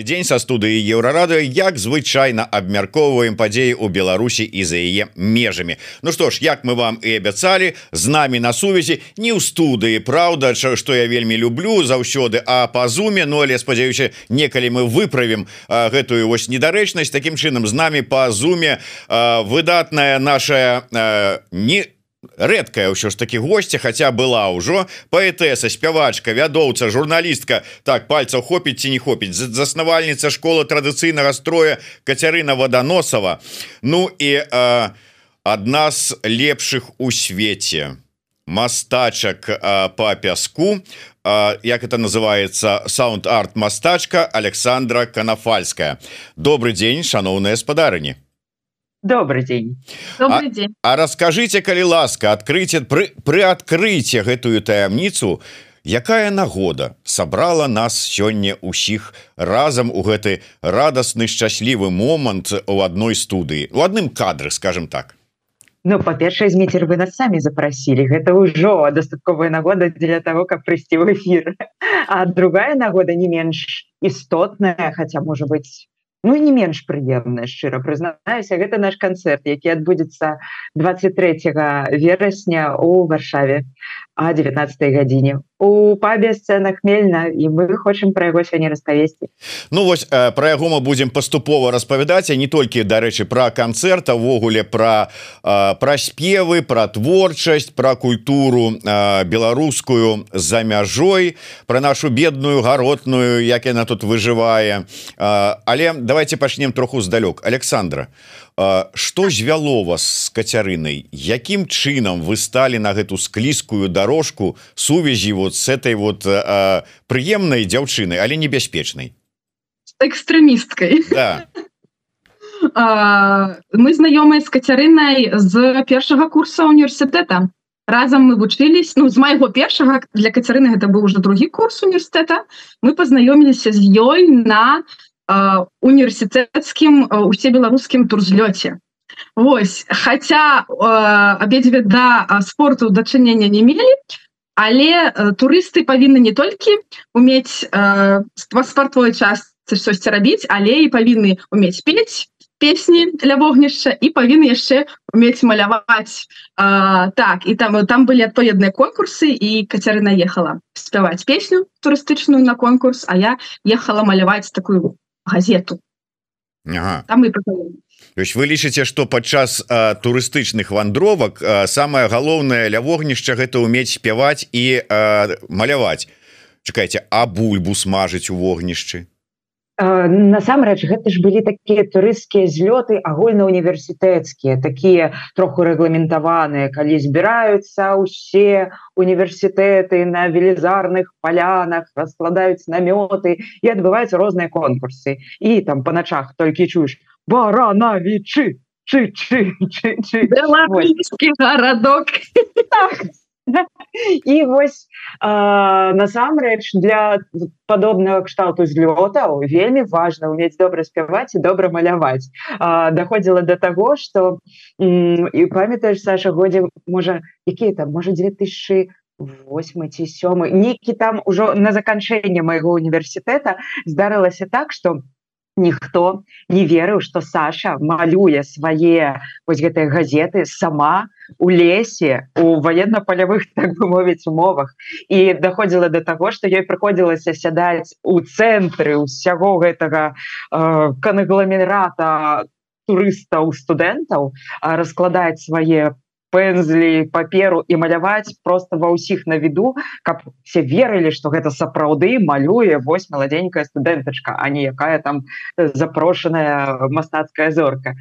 дзень са студыі еўрарады як звычайна абмяркоўваем падзеі ў Беларусі і за яе межамі. Ну што ж як мы вам і абяцалі з намі на сувязі не ў студыі Праўда што я вельмі люблю заўсёды а па зуме Ну але спадзяюся некалі мы выправім гэтую вось недарэчнасць. Таким чынам з намі па зуме выдатная наша не рэдкая ўсё ж таки гостця хотя была ўжо паэтэса спявачка вядоўца журналістка. Так пальцаў хопіць ці не хопіць. Заснавальніца школы традыцыйнага строя Кацярына водоносова Ну і адна з лепшых у свеце мастачак по пяску. Як это называется саунд-арт мастачка Александра канафальская. Добрый дзень шаноўныя спадарыні добрый день. Добрый а, день. а расскажите калі ласка открыйте при при открыйте гэтую таямніцу якая нагода сабрала нас сёння усіх разам у гэты радасны шчаслівы момант у адной студыі у адным кадры скажем так. Ну па-першае змейцер вы нас самі запрасілі. Гэта ўжо дастатковая нагода для того каб прыйсці ў эфир а другая нагода не менш істотная хотя можа быть Ну не менш прыемна шчыра прызнаюся. Гэта наш канцэрт які адбудзецца 23 верасня у варшаве а 19 гадзіне у пабе сцена хмельна і мы хочам пра яго сёння распавесці. Ну вось пра яго мы будзем паступова распавядаць а не толькі дарэчы пра канцэрт увогуле пра пра спевы пра творчасць пра культуру беларускую за мяжой пра нашу бедную гаротную як яна тут выжывае. Але давайте пачнем троху здалёк. Александра что звяло вас с кацярынай якім чынам вы сталі на гэту склізкую дорожку сувязі вот с этой вот прыемнай дзяўчыны але небяспечнай? Экстрэмісткай. Да. мы знаёмыя з кацярынай з першага курса універсітэта. Разам мы вучылись ну з майго першага для кацярыны гэта быў уже другі курс універсітэта. Мы пазнаёміліся з ёй на універсітэцкім усе беларускім турзлёце Вось хотя абедзве да спорту дачынення не мелі але турысты павінны не толькі умець паспартовай частцы штосьці рабіць але і павінны умець пець песні для вогнішча і павінны яшчэ умець маляваць а, так і там там былі адпаведныя конкурсы і кацярына ехала спяваць песню турыстычную на конкурс а я ехала маляваць такую газету. Ага. там мы Ёсь вы лічыце што падчас турыстычных вандровак а, самае галоўнае ля вогнішча гэта ўмець спяваць і а, маляваць. Чакайце а бульбу смажыць у вогнішчы насамрэч гэта ж былі такія турысцкія злёты агульнауніверсітэцкія такія троху рэгламентаваныя. Калі збіраюцца ўсе універсітэты на велізарных палянах раскладаюць намёты і адбываюцца розныя конкурсы. І там па начах толькі чуеш баранавічы! Чы чы чы чы гарадок. Так і вось насамрэч для падобнага кшталту злётаў вельмі важна уметь добра спяваць і добра маляваць даходзіла до таго что і памятаеш Саша годзе можа якія там можа 2000 восьмы ці сёмы нейкі там ужо на заканчэнне майго універсітэта здарылася так что ніхто не верыў что Саша малюе свае вось гэтыя газеты сама у лесе у военно-палявых так мовіць умовах. І даходзіла до того что ёй прыходзілася сядаць у цэнтры усяго гэтага э, канагламерата турыстаў студэнтаў раскладаць свае пензлі паперу і маляваць просто ва ўсіх на віду каб все верылі что гэта сапраўды малюе вось маладзенькая студэнтачка а не якая там запрошаная мастацкая зорка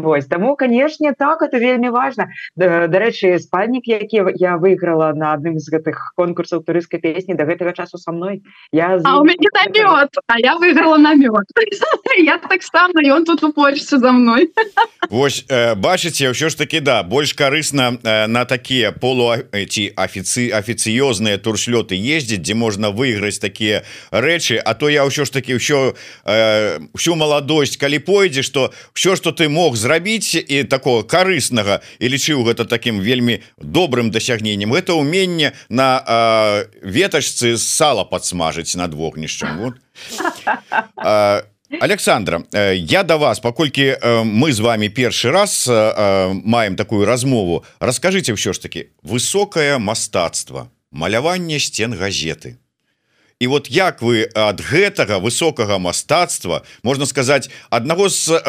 Вось. Таму канешне так это вельмі важно дарэчы спальнік які я выйграла на адным з гэтых конкурсаў турыскай песні до гэтага часу со мной. Я а, мяне намёт а я выйграла намёт. Я так само ён тут упорся за мной. Вось э, бачыце ўсё ж таки да больш карысна э, на такія полу ці афіцы афіцыёзныя туршлёты ездзіць дзе можна выйграць такія рэчы А то я ўсё ж таки ўсё э, всю маладосць калі пойдзе что ўсё что ты мог за зрабіць і такого карыснага і лічыў гэта таким вельмі добрым дасягненнем. Это умение на э, ветачцы сала подсмажыць над вогнішчам. Вот. Э, Александра я до да вас паколькі мы з вами першы раз маем такую размову расскажите ўсё ж таки высокое мастацтва маляванне сцен газеты. І вот як вы ад гэтага высокага мастацтва можна сказаць аднаго з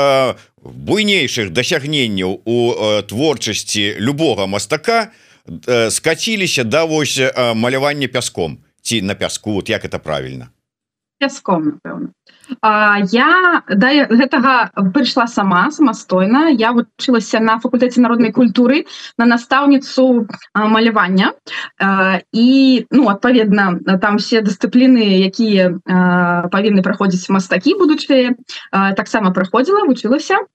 буйнейшых дасягненняў у э, творчасці любога мастака э, скаціліся да вось э, малявання пяском. Ці на пяску вот як это правильно пяском напэўна. Я да гэтага прыйшла сама самастойна. Я вучылася на факультэце народнай культуры на настаўніцу малявання. І ну адпаведна там все дысцыпліны якія павінны праходзіць мастакі будучыя таксама праходзіла вучылася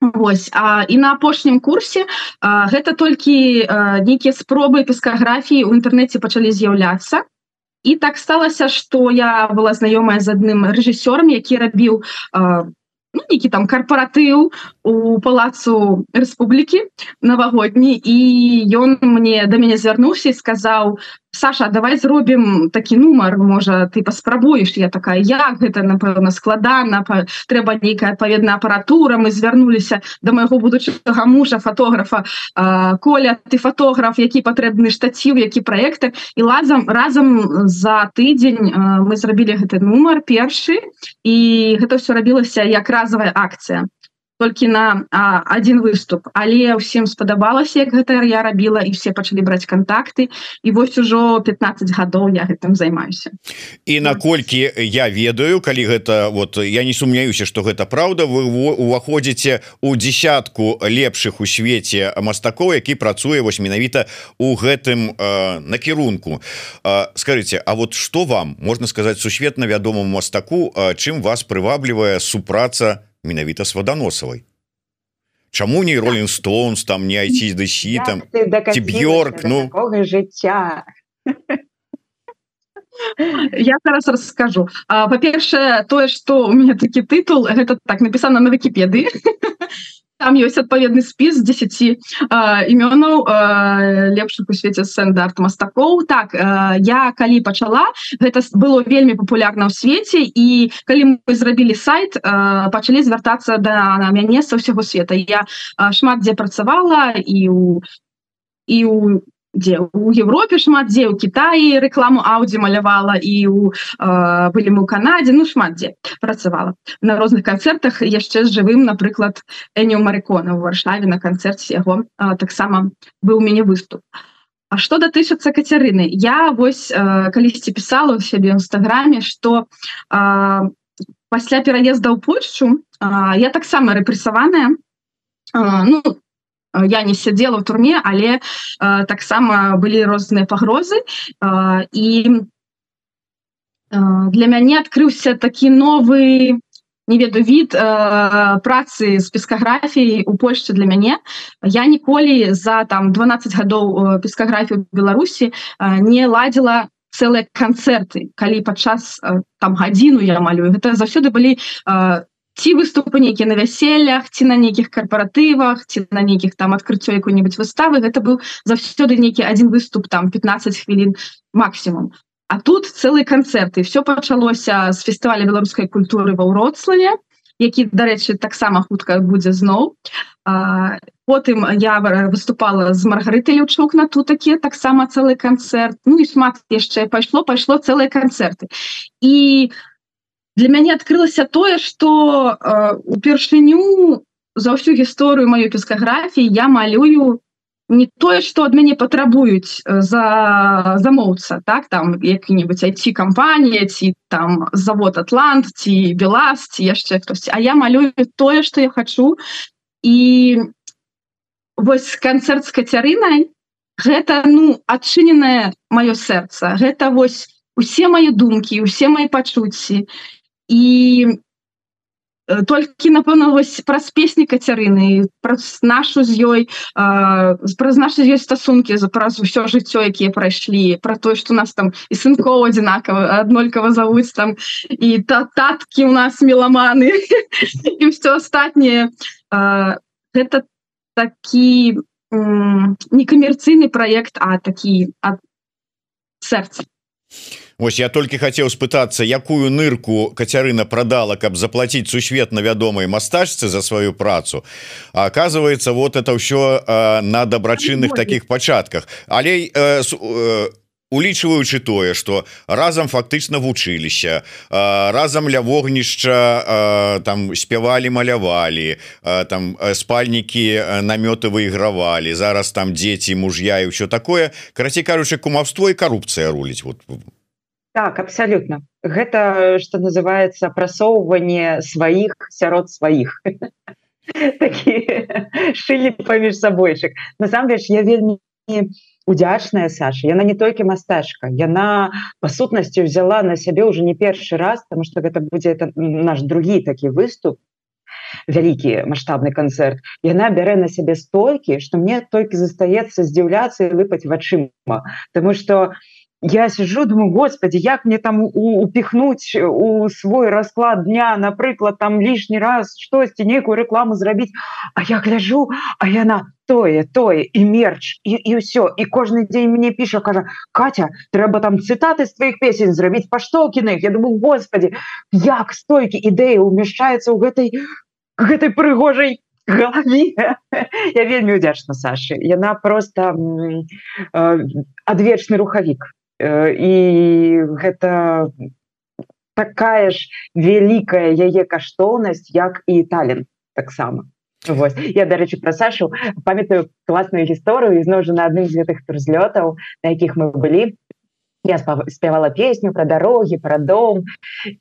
Вось. А і на апошнім курсе а, гэта толькі нейкія спробы пескаграфіі ў інтэрнэце пачалі з'яўляцца. І так сталася что я была знаёмая з адным рэжысёрам які рабіў ну, нейкі там карпаратыў у палацу Рэспублікі навагодні. І ён мне да мяне звярнуўся і сказаў Саша давай зробім такі нумар можа ты паспрабуеш я такая як гэта напэўна складана трэба нейкая адпаведная апаратура. Мы звярнуліся да майго будучага мужа фотографа коля ты фотограф які патрэбны штаціў які праекты. І лазам разам за тыдзень мы зрабілі гэты нумар першы і гэта все рабілася як разовая акцыя толькі на а, один выступ. Але ўсім спадабалася як гэта я рабіла і все пачалі браць контакты і вось ужо 15 гадоў я гэтым займаюся. І наколькі я ведаю калі гэта вот я не сумняюся что гэта праўда вы уваходзіце у десятку лепшых у свеце мастакоў які працуе вось менавіта у гэтым э, накірунку. Э, скажите А вот что вам можна сказать сусветна вядомому мастаку э, чым вас прываблівае супраца на менавіта с водоносовой. Чаму не роллин стоунс там не айти дыси там? бьорк ну. жыцця я зараз расскажу по-першае тое что у меня такі тытул гэта так написано на вкіпедыі там ёсць адпаведны спіс 10 імёнаў лепшых у свеце стандарт мастакоў так а, я калі пачала. Гэта было вельмі папулярна ў свеце і калі мы зрабілі сайт а, пачалі звяртацца да на мяне са ўсяго света. Я а, шмат дзе працавала і у і у дзе у Европе шмат дзе у Китаі рекламу Ауди малявала і у э, былі мы у Канадзе ну шмат дзе працавала на розных канцэртах яшчэ з жывым напрыклад Эніо Марыкона у варшаве на канцэрце яго таксама быў у мяне выступ. А что датычыцца кацярыны я вось э, калісьці пісала у сябе нстаграме что э, пасля пераезда ў Польшчу э, я таксама рэпрессаваная ну Э, я не сядзела ў турме але э, таксама былі розныя пагрозы э, і э, для мяне адкрыўся такі новы не веду від э, працы з пескаграфіяй у Польшчы для мяне я ніколі за там 12 гадоў э, пескаграфію Беларусі э, не ладзіла цэлыя канцэрты калі падчас э, там гадзіну я малюю. Гэта заўсёды былі э, ці выступы нейкія на вяселлях ці на нейкіх карпаратывах ці на нейкіх там адкрыццё якой-нибудь выставы гэта быў заўсёды нейкі один выступ там 15 хвілін максимум А тут цэлы канцэрты все пачалося з фестываля беларускай культуры ва ўроцлаве які дарэчы таксама хутка будзе зноў. А, потым я выступала з маргарыты лючук на тут такі таксама цэлы канцэрт. Ну і шмат яшчэ пайшло пайшло цэлыя канцэрты. І у для мяне адкрылася тое что э, упершыню за ўсю гісторыю маёй пескаграфіі я малюю не тое что ад мяне патрабуюць э, за замоўца так там які-нибудь айти кампанія ці там завод атлант ці белас ці яшчэ хтось а я малюю тое что я хочу. І вось канцэрт з кацярынай гэта ну адчыненае маё сэрца. Гэта вось усе мае думкі усе мои пачуцці і э, толькі напэўна вось праз песні кацярыны праз нашу з ёй праз нашы ёсць стасункі за праз усё жыццё якія прайшлі про тое что нас там і сынкова адзінакава аднолькава завуць там і та таткі у нас меламаны і все астатніе гэта такі некамерцыйны проект а такі ад сэрца Вось я толькі хацеў спытацца якую нырку кацярына продала каб заплатіць сусветна вядомай мастачцы за сваю працу. А оказывается вот это ўсё на дабрачынных таких пачатках. Але э, э, улічваючы тое что разам фактычна вучыліся разам ля вогнішча там спявалі малявалі там спальнікі намёты выйгравалі зараз там дзеці муж'я і ўсё такое. Карацей кажучы кумавство і карупцыя руліць вот. Так абсолютно гэта что называется прасоўванне сваіх сярод сваіх. Шылі паміж сабойчык. Насамрэч я вельмі удзячная Саша яна не толькі мастачка яна па сутнасці взяла на сябе уже не першы раз потому что гэта будзе это наш другі такі выступ вялікі маштабны канцэрт яна бярэ на сябе столькі что мне толькі застаецца здзіўляцца і выпаць вачыма тому что я сижу думаю господи як мне там упихнуть у свой расклад дня напрыклад там лишний раз штосьці некую рекламу зрабіць А я гляжу а яна тое тое і мерч і, і ўсё і кожны дзень мне піша кажа Катя трэба там цытаты з твоих песень зрабіць паштокіных Я думаю господи як стойкі ідэі умяшчаецца ў гэтай гэтай прыгожай голове я вельмі удзячна Сашы яна просто э, адвечны рухавік і гэта такая ж вялікая яе каштоўнасць як і талент таксама Вось. я дарэчы пра Сашу памятаю класную гісторыю ізноў жа на адным з гэтых турзлётаў на якіх мы былі я спявала песню про дороги про дом.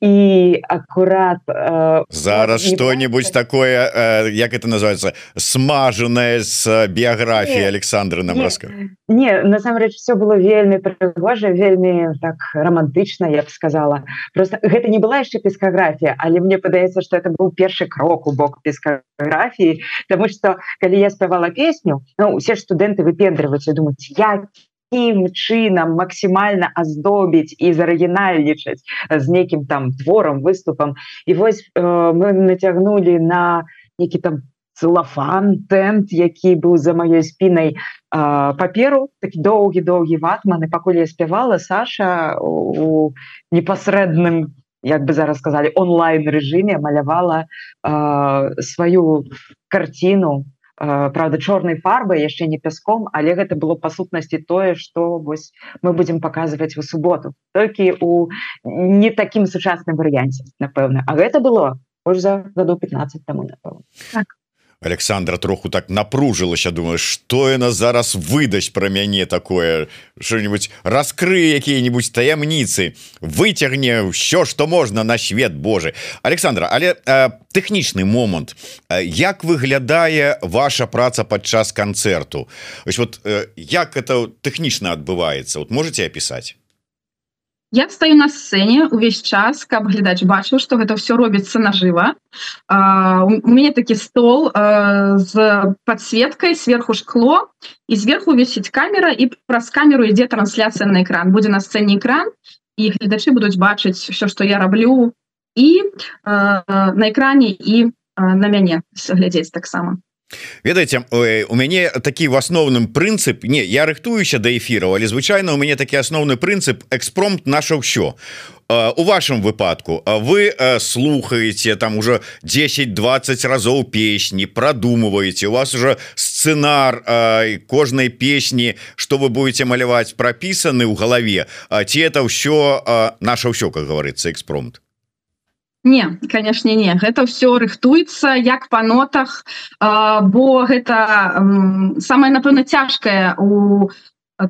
И аккурат э, зараз что-нибудь такое э, як это называется смаженное с биографией александры нам раска не насамрэч все было вельмі прыгожа вельмі так романтычна я б сказала. Просто гэта не была яшчэ пескаграфія але мне падаецца что это был першы крок у бок пескаграфіі тому что калі я спявала песню ну, усе студэнты выпендрываюцца думаюць я якім чынам максімальна аздобіць і зарыгінальнічаць з нейкім там творам выступам і вось э, мы нацягнули на які там целлофан тент які быў за маёй спінай э, паперу такі доўгі доўгі ватман. І пакуль я спявала Саша у непасрэдным як бы зараз сказали онлайн режиме малявала э, сваю карціну правда чорнай фарбы яшчэ не пяском але гэта было па сутнасці тое что вось мы будемм показывать у суботу. Толькі у не такім сучасным варыянце напэўна. А гэта было за году 15 тому так. Александра троху так напружылася думаю что яна зараз выдасць про мяне такое? Что-нибудь раскрые якія-нибудь таямніцы выцягне все что можно на свет Божий. Александра але э, тэхнічны момант. Як выглядае ваша праца падчас канцэрту? Вот э, як это тэхнічна адбываецца вот можете опісаць Я стаю на сцэне увесь час каб глядач бачыў что гэта все робіцца нажыва у мяне такі стол а, з подсветкой сверху шкло і сверху весіць камера і праз камеру ідзе трансляцыя на экран. Будзе на сцэне экран і гледачы будуць бачыць все что я раблю і а, на экране і а, на мяне глядзець таксама ведаеце у мяне такі в асноўным прынцып не я рыхтуюся да эфіраў але звычайна у мяне такі асноўны прынцып экспромт наше ўсё у вашем выпадку вы слухаете там уже 10-20 разоў песні продумываете у вас уже сцэнар кожнай песні что вы будете маляваць пропісаны ў галаве ці это ўсё наше ўсё как говорится экспромт Не канешне не. Гэта все рыхтуецца як па нотах. Бо гэта самае напэўна цяжкае у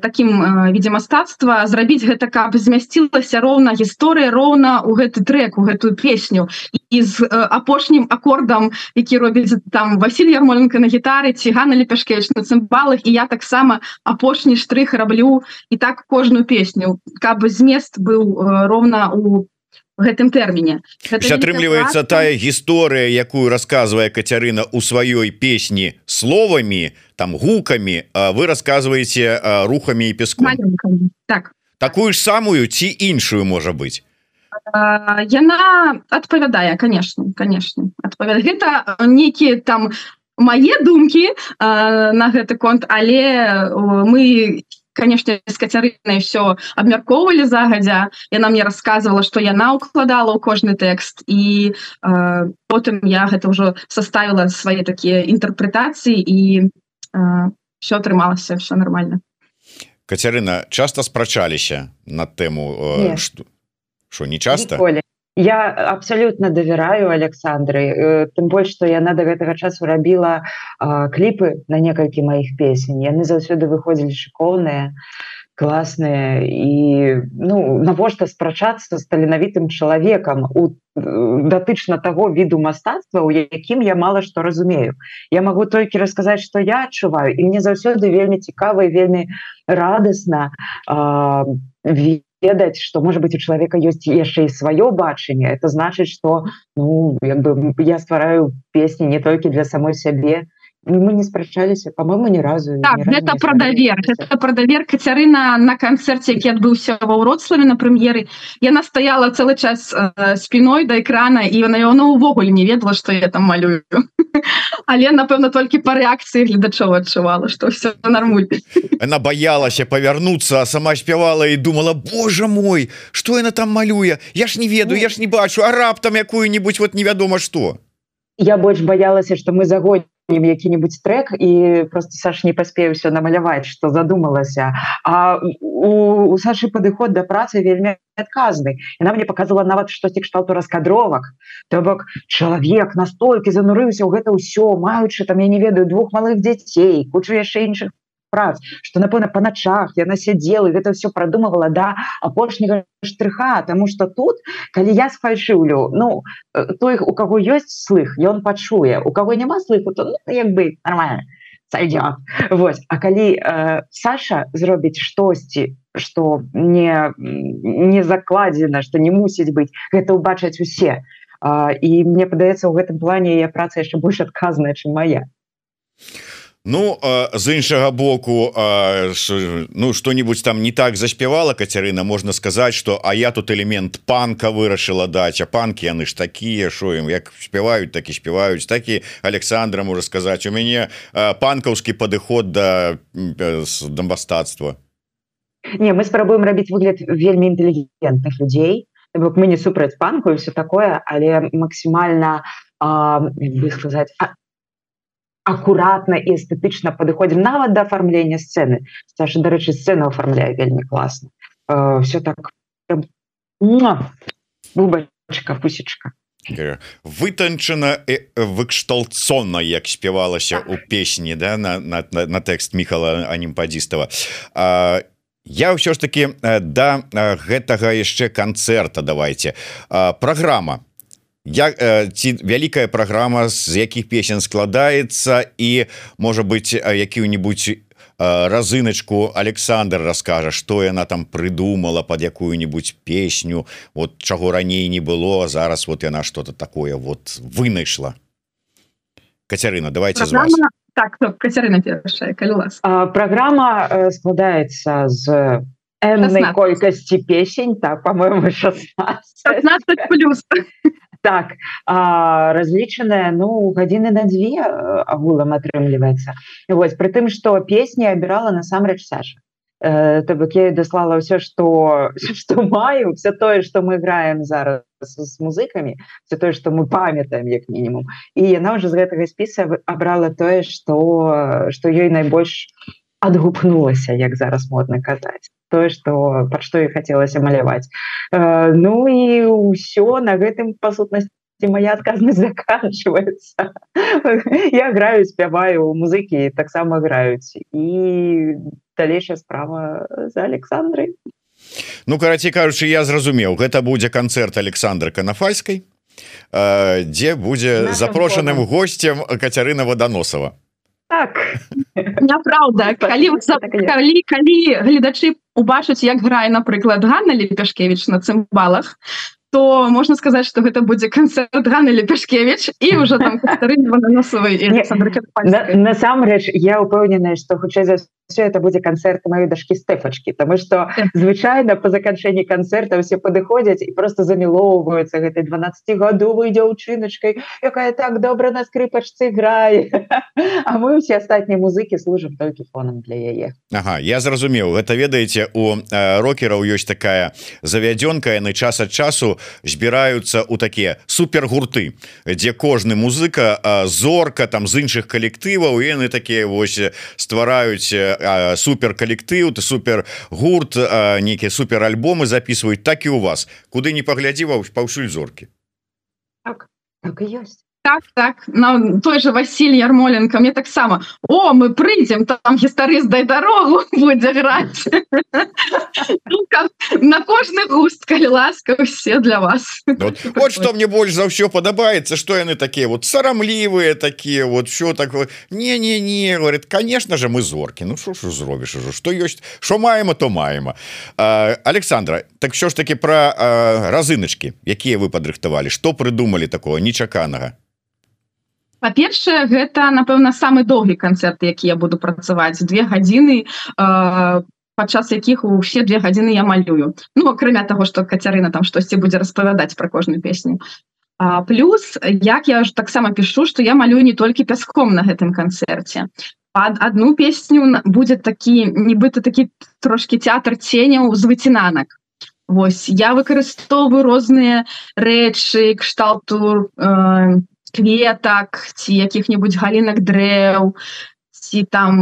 таким відзе мастацтва зрабіць гэта каб змясцілася роўна гісторыя роўна у гэты трек у гэтую песню. І з апошнім акордам які робіць там Василь ярмоленко на гітары цігана лепяшкевич на цымбалах і я таксама апошні штрых раблю і так кожную песню каб змест быў роўна у гэтым тэрміне атрымліваецца тая гісторыя якую рассказывае Кацярына у сваёй песні словамі там гукамі вы рассказываеце рухамі і песку так. Такую ж самую ці іншую можа быть. Яна адпавядае конечно конечно адпавяд гэта нейкіе там мае думкі э, на гэты конт але мы конечно с кацярынай все абмяркоўвалі загадзя яна мне рассказывала что яна укладала ў кожны тэкст і э, потым я гэта ўжо составила свае такія інтэрпрэтацыі і э, все атрымалася все нормально. Кацярына часто спрачаліся на тэму э, что не часто? Ніколі. Я абсолютно давяраю Александры э, тым больш что яна до гэтага часу рабіла кліпы на некалькі маіх песень яны заўсёды выходзілі шыкоўныя класныя і ну навошта спрачацца з таленавітым чалавекам у датычна таго віду мастацтва у якім я мала што разумею. Я могу толькі расказаць что я адчуваю і мне заўсёды вельмі цікава вельмі радасна э, ведаць что может быть у человека есть яшчэ і сваё бачанне это значит что ну бы я ствараю песні не толькі для самой сябе мы не спрачаліся по-моему ни разу так, это про давер это про давер Кацярына на канцэрце які адбыўся ва ўродславе на прэм'еры яна стаяла цэлы час э, спиной да экрана і на яна увогуле не ведала что я там малюю. Але напэўна толькі по рэакцыі гледачоў адчувала что все нормуль. Она боялася павярнуцца сама спявала і думала Боже мой что яна там малюе я ж не ведаю я ж не бачу а раптам якую-нибудь вот невядома что я больш баялася что мы загодні які-нибудь трек і просто Саш не паспею все намаляваць что задумалася а у, у Сашы падыход да працы вельмі адказны яна мне показала нават штосьці кшталту раскадровак то бок чалавек настолькі занурыўся ў гэта ўсё маючы там я не ведаю двух малых дзяцей кучу яшчэ іншых прац что напэўна по начах яна сядзела гэта все продумывала да апошняга штриха тому что тут калі я сфальшыўлю ну э, той у кого ёсць слых ён пачуе у кого няма слыху то ну, як бы нормально сойдет Вось А калі э, Саша зробіць штосьці что не не закладзена что не мусіць быть гэта убачаць усе і мне падаецца у гэтым плане я праца яшчэ больш адказная чым а Ну з іншага боку ну что-нибудь там не так заспявала Кацярына можна сказаць что а я тут элемент панка вырашыла даць а панки яны ж такія що ім як спяваюць так і спяваюць такі Александра можа сказаць у мяне панкаўскі падыход да дамбастацтва Не мы спрабуем рабіць выгляд вельмі інтэлігентных людзей. Мы не супраць панку все такое але максімальна сказаць акуратна і эстэтычна падыходзім нават да афармлення сцэны Саша дарэчы сцэну оформляе вельмі класна э, все так бубачка пусечка вытанчана выкшталцона як спявалася у песні да на, на, на, на тэкст михала анімпадзістава. Я ўсё ж таки да гэтага яшчэ канцэрта давайте праграма я ці вялікая праграма з якіх песен складаецца і можа быть якую-нибудь разыначку Александр расскажа что яна там придумала под якую-нибудь песню вот чаго раней не было зараз вот яна что-то такое вот вынайшла. Кацярына давайте программа, так, ну, Кацярына программа э, складаецца з колькасці песень так по-моему 16 16 плюс так разлічаная ну гадзіны на дзве агулам атрымліваецца вось при тым что песня абірала насамрэч Саша. Э, то бок я даслала ўсё что что маю все тое что мы играем зараз с музыкамі все тое что мы памятаем як мінімум і яна уже з гэтага спіса абрала тое что что ёй найбольш адгукнулася як зараз модна казаць. Тое что под што і хацелася маляваць. Э, Ну і ўсё на гэтым па сутнасці моя адказнасць заканчивается я граю спяваю музыкі таксама граюць. І далейшая справа за Александрой Ну караці кажучы я зразумеў гэта будзе канцэрт Александра канафальскай дзе будзе запрошаным гостцем Кацярына ваданосова так. Няправда калі калі калі гледачы убачыць як грае напрыклад Ганна лепешкевич на цымбалах то можна сказаць что гэта будзе канцэрт Ганны лепешкевич і уже там насамрэч я упэўненая что хутчэй за все это будзе канцэрт маёй дашки стэфачки тому что звычайно по заканчэнні канцэрта все падыходзяць і просто замілоўваюцца гэтай 12гадовой дзяўчыначкай якая так добра на скрыпачцы грае А мы усе астатнія музыкі служым толькі фонам для яе Ага я зразумеў гэта ведаеце у э, рокераў ёсць такая завядёнка яны час ад часу збіраюцца у такія супергурты дзе кожны музыка зорка там з іншых калектываў яны такія вось ствараюць супер калектыў ты супер гурт нейкія супер альбомы записываюць так і у вас. Куды не паглядзіва паўсюль зоркі. Так, так ёсць так так. На той же Василь ярмоленко. Мне таксама О мы прыйдзем там гістарыст дай дарогу будзе граць ну, на кожны густ калі ласка все для вас. Вот, вот что мне больш за ўсё падабаецца что яны такія вот сарамлівыя такія вот все такое. Не не не говорит конечно же мы зоркі Ну що ж зробіш ужо что ёсць що маема то маема Александра так що ж таки про разыначки якія вы падрыхтавалі что прыдумали такого нечаканага па-першае гэта напэўна самы доўгі канцэрт які я буду працаваць. Две гадзіны э, падчас якіх у все две гадзіны я малюю. Ну акрамя того что кацярына там штосьці будзе распавядаць про кожную песню. А, плюс як я ж таксама пишу что я малюю не толькі пяском на гэтым канцэрце. Под одну песню будет такі нібыта такі трошки театр ценяў з выцінанак. Вось я выкарыстоўваю розныя рэчы кшталту э, кветак ці якіх-небудзь галінак дрэў ці там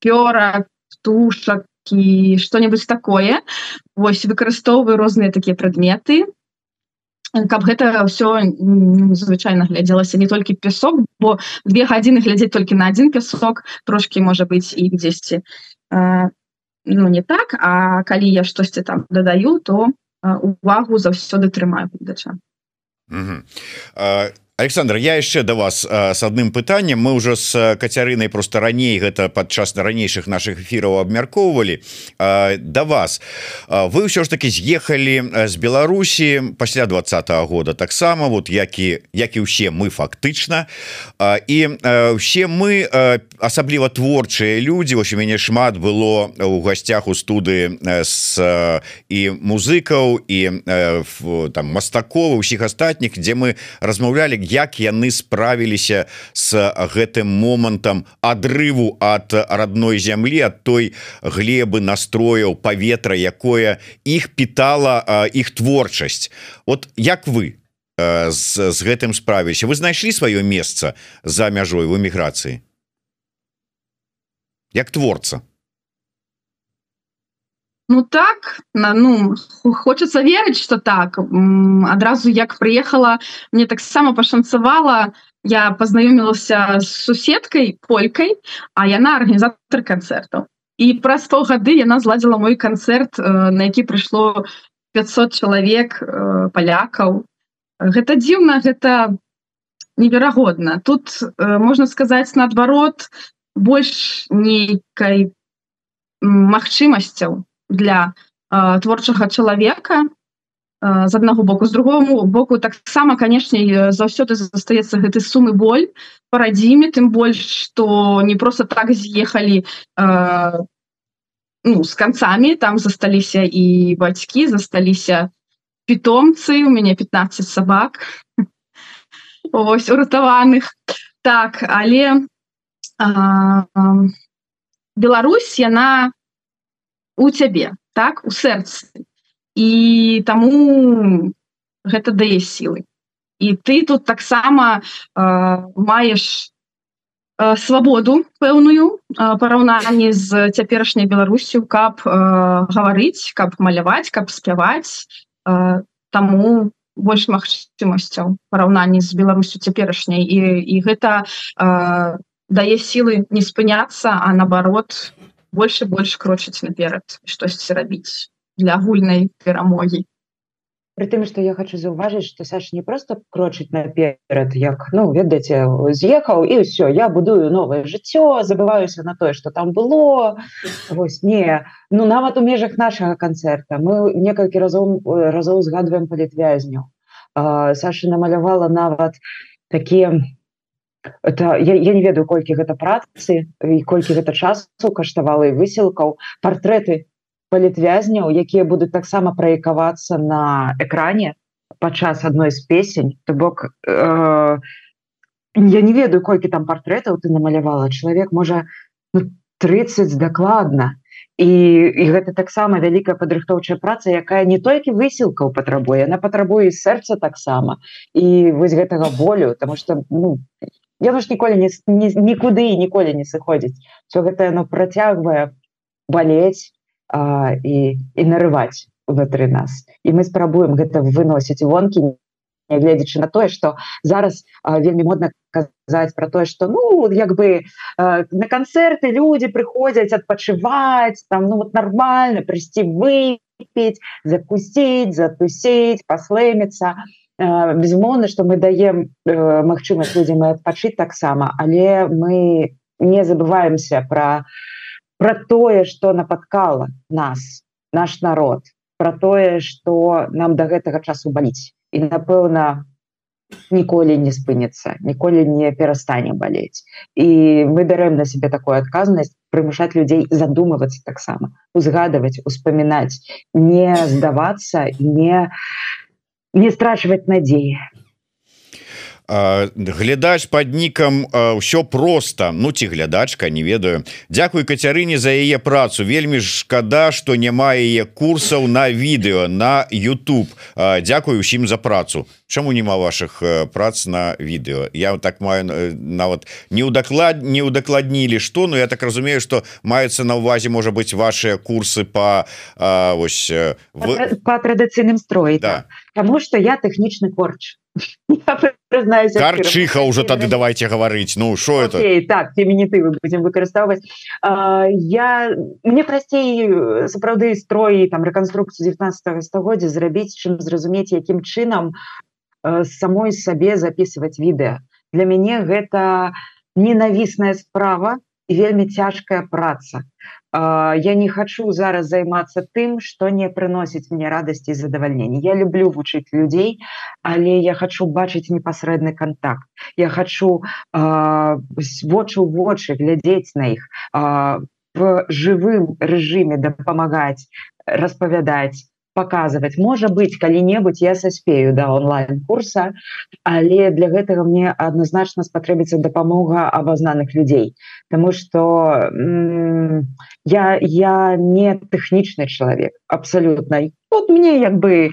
пёра птушак і что-нибудь такое. Вось выкарыстоўваю розныя такія прадметы каб гэта ўсё звычайна глядзелася не толькі пясок бо две гадзіны глядзець толькі на адзін пясок трошки можа быць і дзесьці. Ну не так а калі я штосьці там дадаю то увагу заўсёды трымаю гледача Mm-hmm. Uh, Александр я яшчэ до вас с адным пытанням мы уже с кацярынай просто раней гэта падчас ранейшых наших эфираў абмяркоўвалі до вас. Вы ўсё ж таки з'ехалі з Беларусі пасля двадцатого года. Таксама вот які як і ўсе мы фактычна і все мы асабліва творчыя люди вось у мяне шмат было у гасцях у студы с і музыкаў і там мастакова усіх астатніх дзе мы размаўлялі як яны справіліся с гэтым момантам адрыву от родной зямлі от той глебы настрояў паветра якое іх питала іх творчасць. Вот як вы з, з гэтым справіліся? Вы знайшлі сваё месца за мяжой в эміграцыі? Як творца Ну так ну хочется верыць что так. Адразу як приехала мне таксама пашанцавала я познаёмілася с суседкой полькой а яна органнізатор концерту і праз паўгады яна зладзіла мой канцэрт на які прыйшло 500 чалавек палякаў гэта дзіўна гэта неверагодна. Тут можна сказаць наадварот больш нейкай магчымасцяў для э, творчага чалавека э, з аднаго боку. З другому боку таксама канешне заўсёды застаецца гэты сумы боль парадзіме тым больш что не просто так з'ехалі э, ну с канцамі там засталіся і бацькі засталіся питомцы у мяне 15 сабак ось уратаваных. Так але э, э, Беларусь яна у цябе так у сэрцы. І таму гэта дае сілы. І ты тут таксама э, маеш э, свабоду пэўную э, параўнанні з цяперашняй беларусю каб э, гаварыць каб маляваць каб спяваць э, таму больш магчымасцяў параўнанні з беларусю цяперашняй. І, і гэта э, дае сілы не спыняцца а наоборот больше больш крочыць наперад штосьці рабіць для агульнай перамогі тым что я хочу заўважыць что Саш не просто крочыць наперад як ну ведаеце з'ехаў і все я будую новое жыццё забываюся на тое что там было вось не ну нават у межах нашага канцэрта мы некалькі разоў разоў згадваем палітвязню Саша намалявала нават такія это я, я не ведаю колькі гэта працы і колькі гэта часу каштавала і высілкаў. Партрэты палітвязняў якія будуць таксама праекавацца на экране падчас адной з песень. То бок э, я не ведаю колькі там партрэтаў ты намалявала. Чалавек можа ну, 30 дакладна. І, і гэта таксама вялікая падрыхтоўчая праца якая не толькі высілкаў патрабуе она патрабуе сэрца таксама. І вось гэтага болю тому что ну, яно ж ніколі не, не нікуды і ніколі не сыходзіць все гэта яно працягвае балець а, і і нарываць внутры нас. І мы спрабуем гэта выносіць вонкі гледзячы на тое что зараз а, вельмі модна казаць про тое что ну як бы а, на канцэрты люди прыходзяць адпачываць там ну вот нормально прыйсці выпить закусіць затусіць паслэміцца безумоўна что мы даем э, магчымасць людзям адпачыць таксама але мы не забываемся про про тое что нападкала нас наш народ про тое что нам до гэтага часу баліць. І напэўна ніколі не спыніцца ніколі не перастане балець. І мы бярэм на себе такую адказнасць прымушаць людзей задумывацца таксама узгадываць успамінаць не здавацца не не страчваць надзеі глядач под нікам ўсё просто ну ці глядачка не ведаю. Дякую кацярыне за яе працу. Вельмі шкада что няма яе курсаў на відэо на YouTube. Дякую усім за працу. Чаму няма ваших прац на відэо я так маю нават не ў даклад не ўдакладнілі что Ну я так разумею что маюцца на увазе можа быть ваши курсы по ось в... по традыцыйным строй да. Таму что я тэхнічны корч. Карчиха уже тады давайте гаварыць Ну что это? Так фемінітывы будем выкарыстоўваць я мне прасцей сапраўды строй там рэканструкцыю 19 стагоддзя зрабіць чым зразумець якім чынам самой сабе записывать відэа для мяне гэта ненавісная справа вельмі цяжкая праца я не хочу зараз займацца тым что не прыносіць мне радасці задавальнення. Я люблю вучыць людзей але я хочу бачыць непасрэдны контакт я хочу вочы ў вочы глядзець на іх в жывым рэжыме дапамагаць распавядаць показывать. Можа быть калі-небудзь я саспею да онлайн курса але для гэтага мне адназначна спатрэбіцца дапамога абазнаных людзей. Тому что я я не тэхнічны чалавек абсолютно вот мне як бы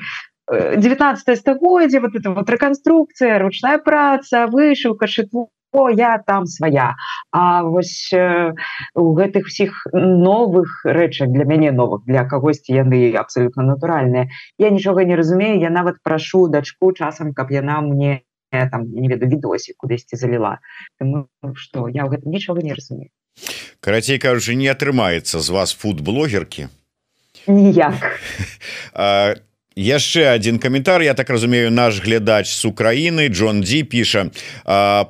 19 стагоддзе вот это вот рэканструкцыя ручная праца вышыўка шытву о я там свая А вось у гэтых всіх новых рэчах для мяне новых для кагосьці яны абсолютно натуральныя. Я нічога не разумею я нават прашу дачку часам каб яна мне там не веду відосі кудысьці заліла. Что я ў гэтым нічога не разумею. Карацей кажучы не атрымаецца з вас фуд-блогеркі? Ніяк яшчэ один каментар. Я так разумею наш глядач с Украины Джон Ди піша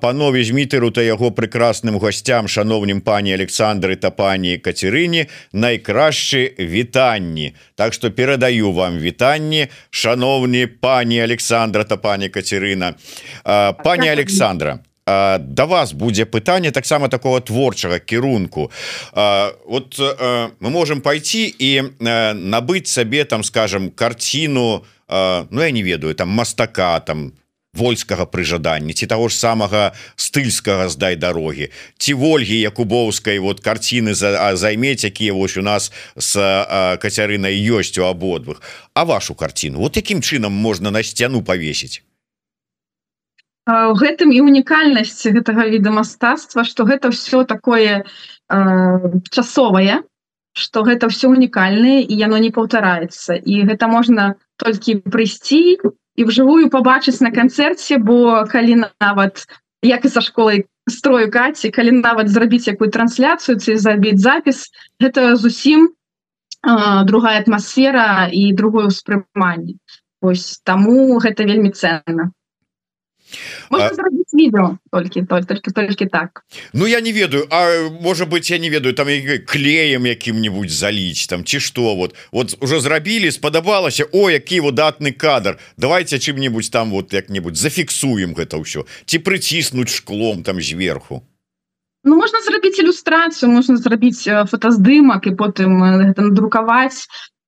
панове змітеру та яго прекрасным гостям шановнім пані Александры та пані Кацерыне найкрашчы вітанні Так что перадаю вам вітанні шановні пані Александра та пані Кацерына пані Александра да вас будзе пытанне таксама такого творчага кірунку. Вот мы можем пойти і набыць сабе там скажем картину Ну я не ведаю там мастака там вольскага прыжадання ці того ж самага стыльскага здай дарогі. Ці ольгі якубоўскай вот карціны за займець якія вось у нас с кацярынай ёсць у абодвых а вашу карціну? Вот якім чынам можна на сцяну павесіць гэтым і унікальнасць гэтага віда мастацтва что гэта все такое э, часовае что гэта все унікальнае і яно не паўтараецца. І гэта можна толькі прыйсці і вжывую побачыць на канцэрце бо калі нават як і са школай строю каці калі нават зрабіць якую трансляцыю ці забіць запіс гэта зусім э, другая атмасфера і другое ўспрыманне. Ось таму гэта вельмі ценна видео только только только так. Ну я не ведаю. А может быть я не ведаю. Там клеем якім-нибудь заліць там ці что вот. Вот уже зрабілі спадабалася О які выдатны кадр. Давайте чым-нибудь там вот як-нибудь зафіксуем гэта ўсё ці прыціснуть шклом там зверху Ну можна зрабіць ілюстрацыю можна зрабіць фотаздымак і потым гэта надрукаваць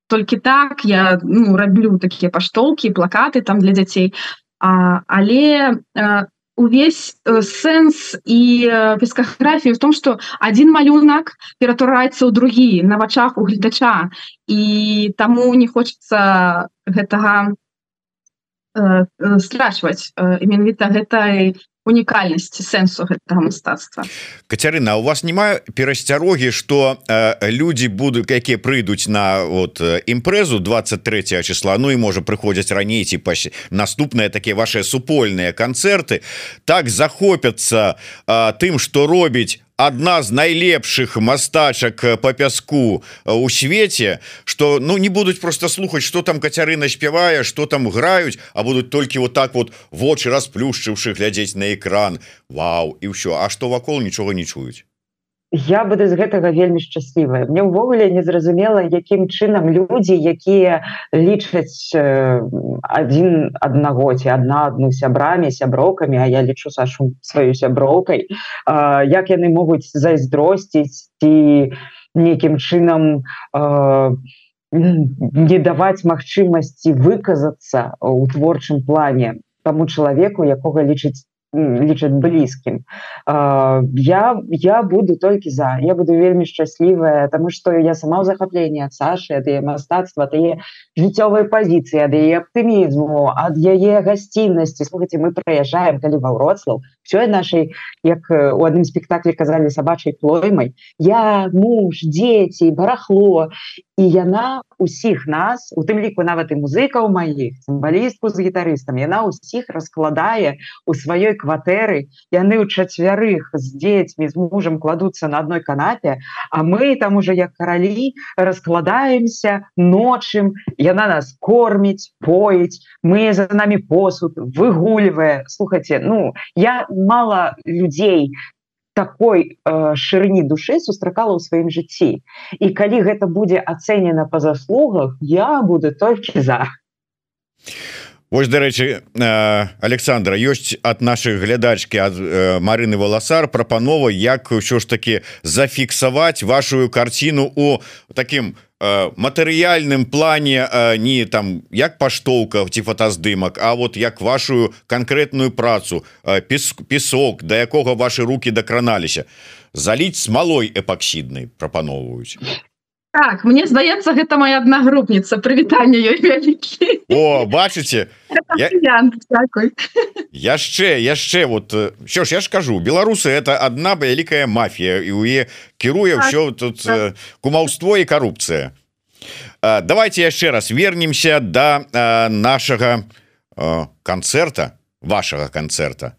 толькі так я ну раблю такія паштолкі плакаты там для дзяцей а, але а, увесь э, сэнс і э, пескаграфію в том что один малюнак ператураецца ў другі на вачах у гледача. І таму не хочется гэтага э, э, страчваць. Э, менавіта гэтай унікальнасці сэнсу гэтага мастацтва. Кацярына у вас няма перасцярогі что э, людзі будуць якія прыйдуць на вот імпрэзу 23 числа Ну і можа прыходзяць раней ці па наступныя такія ваши супольныя канцэрты так захопяцца э, тым что робіць одна з найлепшых мастачак э, по пяску э, у свеце что ну не будуць просто слухаць что там кацярына спявае что там граюць а будуць толькі вот так вот вочы расплюшчыўшы глядзець на экран. Вау і ўсё А что вакол нічога не чуюць я буду з гэтага вельмі шчаслівая. Мне ўвогуле незразумела якім чынам людзі якія лічаць адзін аднаго ці адна адну сябрамі сяброўкамі А я лічу сашу сваю сяброўкай як яны могуць зайздросціць ці нейкім чынам не даваць магчымасці выказацца ў творчым плане таму чалавеку якога лічыць лічаць блізкім. Я я буду толькі за. Я буду вельмі шчаслівая тому что я сама ў захапленні ад Сашы ад яе мастацтва тые жыццёвай пазіцыі ад яе аптымізму ад яе гасціннасці. Слухайте мы прыязджаем калі ва Вроцлаў все нашай як у адным спектаклі казалі сабачай плоймай я муж дзеці барахло і яна усіх нас у тым ліку нават і музыкаў маіх цымбалістку з гітарыстам яна ўсіх раскладае у сваёй кватэры. Яны ў чацвярых з дзецьмі з мужам кладуцца на адной канапе а мы там уже як каралі раскладаемся ночым. Яна нас корміць поіць мы за нами посуд выгульвае. Слухайте ну я мало людзей такой э, шырыні душы сустракала ў сваім жыцці і калі гэта будзе ацэнена па заслугах я буду толькі за Вось дарэчы Александра ёсць ад нашай глядачкі ад Марыны валасар прапанова як ўсё ж таки зафіксаваць вашу карціну у таким матэрыяльным плане не там як паштоўка ці фотаздымак А вот як вашу канкрэтную працу песок да якога ваши руки дакраналіся заліць смалой эпаксіднай прапаноўваюць Так мне здаецца гэта моя аднагрупніца прывітанне ёй вялікі О бачыце яшчэ яшчэ вот що ж я ж кажу беларусы это одна вялікая мафія і у е кіруе ўсё тут кумаўство і карупцыя давайте яшчэ раз вернемся до нашага канцэрта вашага канцэрта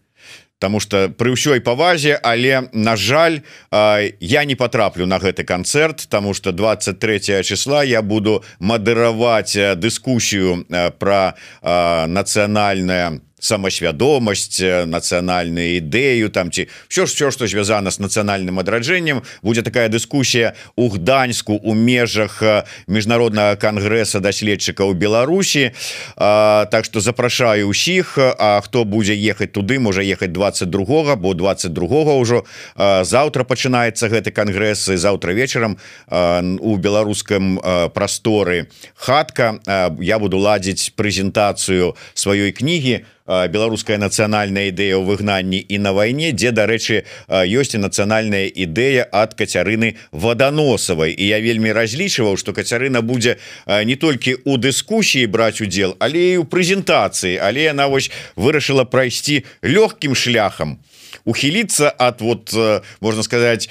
Таму что пры ўсёй павазе але на жаль я не потраплю на гэты канцэрт тому что 23 числа я буду мадыраваць дыскусію про нацыянальное самасвядомасць нацыянальную ідэю там ці все ж все что звязана с нацыянальным адраджэннем будзе такая дыскусія у гданьску у межах міжнароднага кангрэса даследчыкаў Беларусі так что запрашаю усіх А хто будзе ехаць туды можа ехаць 22 бо 22 ўжо завтра пачынаецца гэты кангрэс і завтра вечарам у беларускам прасторы хатка. Я буду ладзіць прэзентацыю сваёй кнігі беларуская нацыянальная ідэя ў выгнанні і на вайне дзе дарэчы ёсць і нацыянальная ідэя ад кацярыны ваданосавай. І я вельмі разлічваў что кацярына будзе не толькі у дыскусіі браць удзел але і ў прэзентацыі. Але яна вось вырашыла прайсці лёгкім шляхам. Ухіліцца ад вот можна сказаць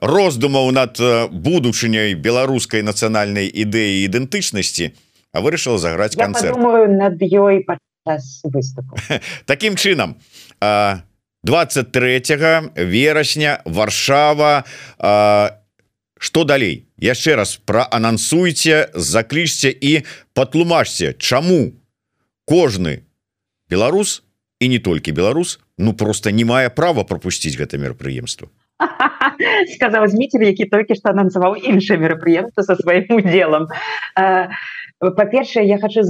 роздумаў над будучыняй беларускай нацыянальнай ідэі ідэнтычнасці а вырашыла заграць канцэрт. над ёй по выступу Такім чынам 23 верасня Варшава что далей? Яшчэ раз праанансуйце заклічце і патлумачце чаму кожны беларус і не толькі беларус ну просто не мае права пропусціць гэта мерапрыемство сказал зміцер які толькі што анансаваў іншае мерапрыемства со сваім удзелам. Па-першае я хочу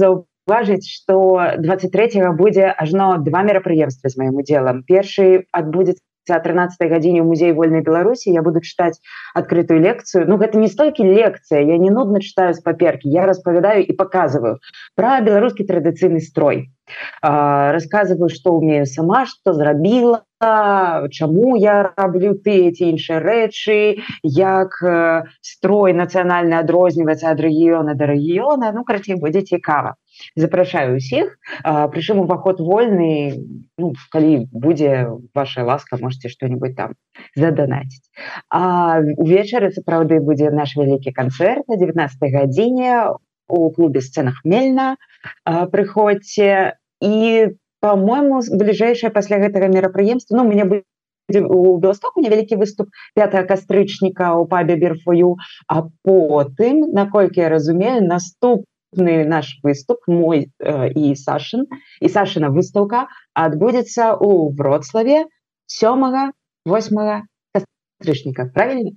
заўважыць что 23 будзе ажно два мерапрыемства з маім удзелам першы адбудзецца 13 гадзіне музей вольной беларусі я буду читать открытую лекцию. Ну гэта не столькі лекция я не нудно читаю с паперки я распавядаю и показываю про беларускі традыцыйны строй рассказываю что умею сама что зрабіла чаму я раблю ты эти іншыя рэчы як строй нацыянальна адрозніваецца ад рэгіёна да рэгіёна ну карацей будзе цікава запрашаю усіх прычым уваход вольны ну, калі будзе ваша ласка можете что-нибудь там заданаціць увечары сапраўды будзе наш вялікі канцэрт на 19 гадзіне у клубе сценах мельна прыходзьце і по-моему бліжэйшае пасля гэтага мерапрыемства ну мне будет у беластоку невялікі выступ 5 кастрычніка у пабе берфою а потым наколькі я разумею наступны наш выступ мой э, і сашин і сашина выстаўка адбудзецца у вроцлаве сёмага 8 кастрычніка правильно?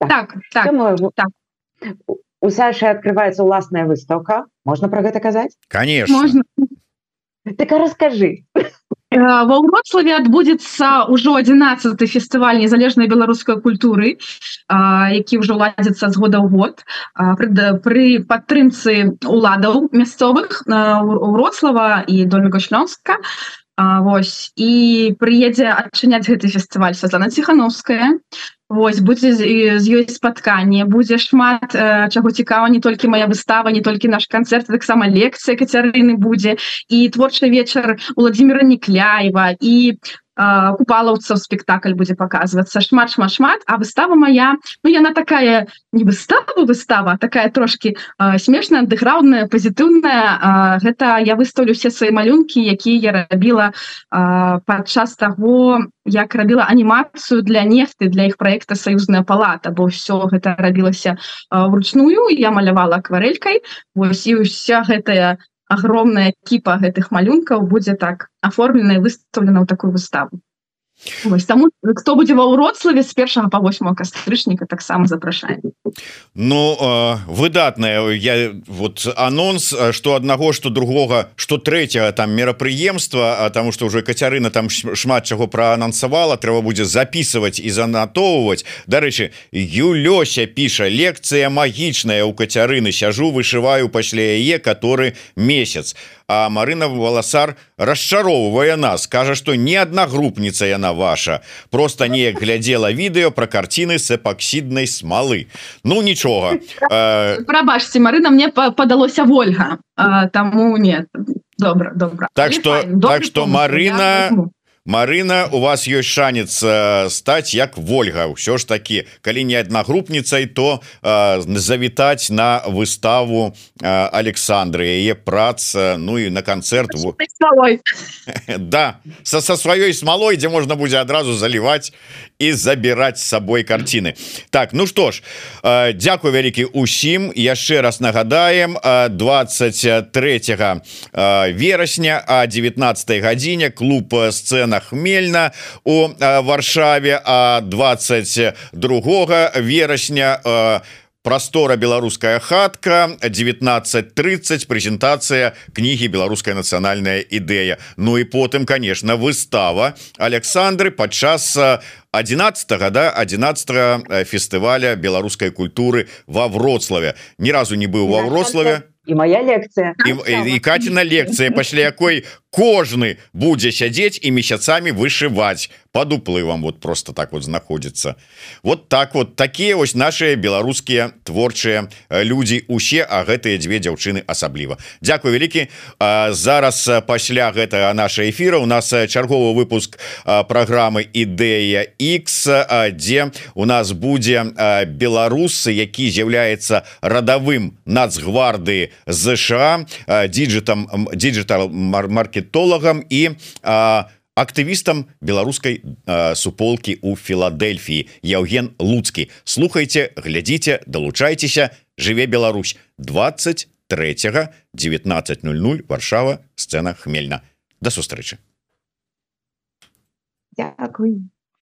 Так, так, так, так. у саши открывается уласная выстаўка можна про гэта казаць конечно. Можно Так а расскажы ва ўроцлаве адбудзецца ўжо 11 фестываль незалежнай беларускай культуры які ўжо ладзіцца з года ў год. Пры падтрымцы уладаў мясцовых уроцлава і доміка шлёнска Вось. І прыедзе адчыняць гэты фестываль Светлана ціхановская Вось будзе з ёй спатканне будзе шмат э, чаго цікава не толькі моя выстава не толькі наш канцэрт таксама лекцыя кацярыны будзе і творчы вечар владимира некляева і купалаўцаў спектакль будзе показываться. Шмат шмат шмат. А выстава моя ну яна такая не выстава выстава такая трошки смешная андеграўдная пазітыўная гэта я выставлю все свои малюнки якія я рабіла падчас того як рабіла анімацыю для нефты для іх проекта союзная палата бо все гэта рабілася вручную. Я малявала акварелькой вось і вся гэтая огромная кіпа гэтых малюнкаў будзе так аформлена і выставлена ў такую выставу Вось, таму хто будзе ва ўроцлаве з першага па 8 кастрычніка таксама запрашаем Ну выдатная я вот анонс что аднаго что другога что третьего там мерапрыемства А тому что уже кацярына там шмат чаго проанансавала трэба будзе записывать і занатоўваць Дарэчы Юлёся піша лекцыя магічная у кацярыны сяжу вышываю пасля яе который месяц А Марына валасар расчароўвае нас кажа что не одна групніца яна ваша. Просто неяк глядзела відэо про карціны с эпоксиднай смалы Ну нічога прабачьте Марына мне падалося Вольга таму нет. Добра добра так что так что Марына Марына у вас ёсць шанец э, стаць як Вольга. Ўсё ж такі калі не аднагрупніцай то э, завітаць на выставу э, Александры яе праца Ну і на канцэрт да са са сваёй смалой дзе можна будзе адразу заліваць і забіраць с сабой карціны Так ну что ж э, Дякую вялікі усім. Яшчэ раз нагадаем 23 э, верасня а 19 гадзіне клуб сцена на хмельна у варшаве а 22 верасня у простора беларуская хатка 1930 прэзентацыя кнігі беларуская нацыянальная ідэя Ну і потым конечно выстава Александры падчас 11 да 11 фестываля беларускай культуры во вроцлаве. Ні разу не быў ва вроцлаве. і моя лекцыя і, і, і Каціна лекцыя пасля якой кожны будзе сядзець і месяцамі вышываць под уплывам. Вот просто так вот знаходзіцца. Вот так вот. Такія вось наши беларускія творчыя людзі усе а гэтыя дзве дзяўчыны асабліва. Дякую вялікі. Зараз пасля гэтага наша эфира у нас чарговы выпуск праграмы ідэя X дзе у нас будзе беларусы які з'яўляецца радавым нацгварды ЗША діджитам діджитал палітолагам і а, актывістам беларускай э, суполкі у Філадельфіі Яўген луцкі слухайте глядзіце далучайцеся жыве Беларусь. 23 1900 варшава. Сцена хмельна. До сустрэчы Дякую.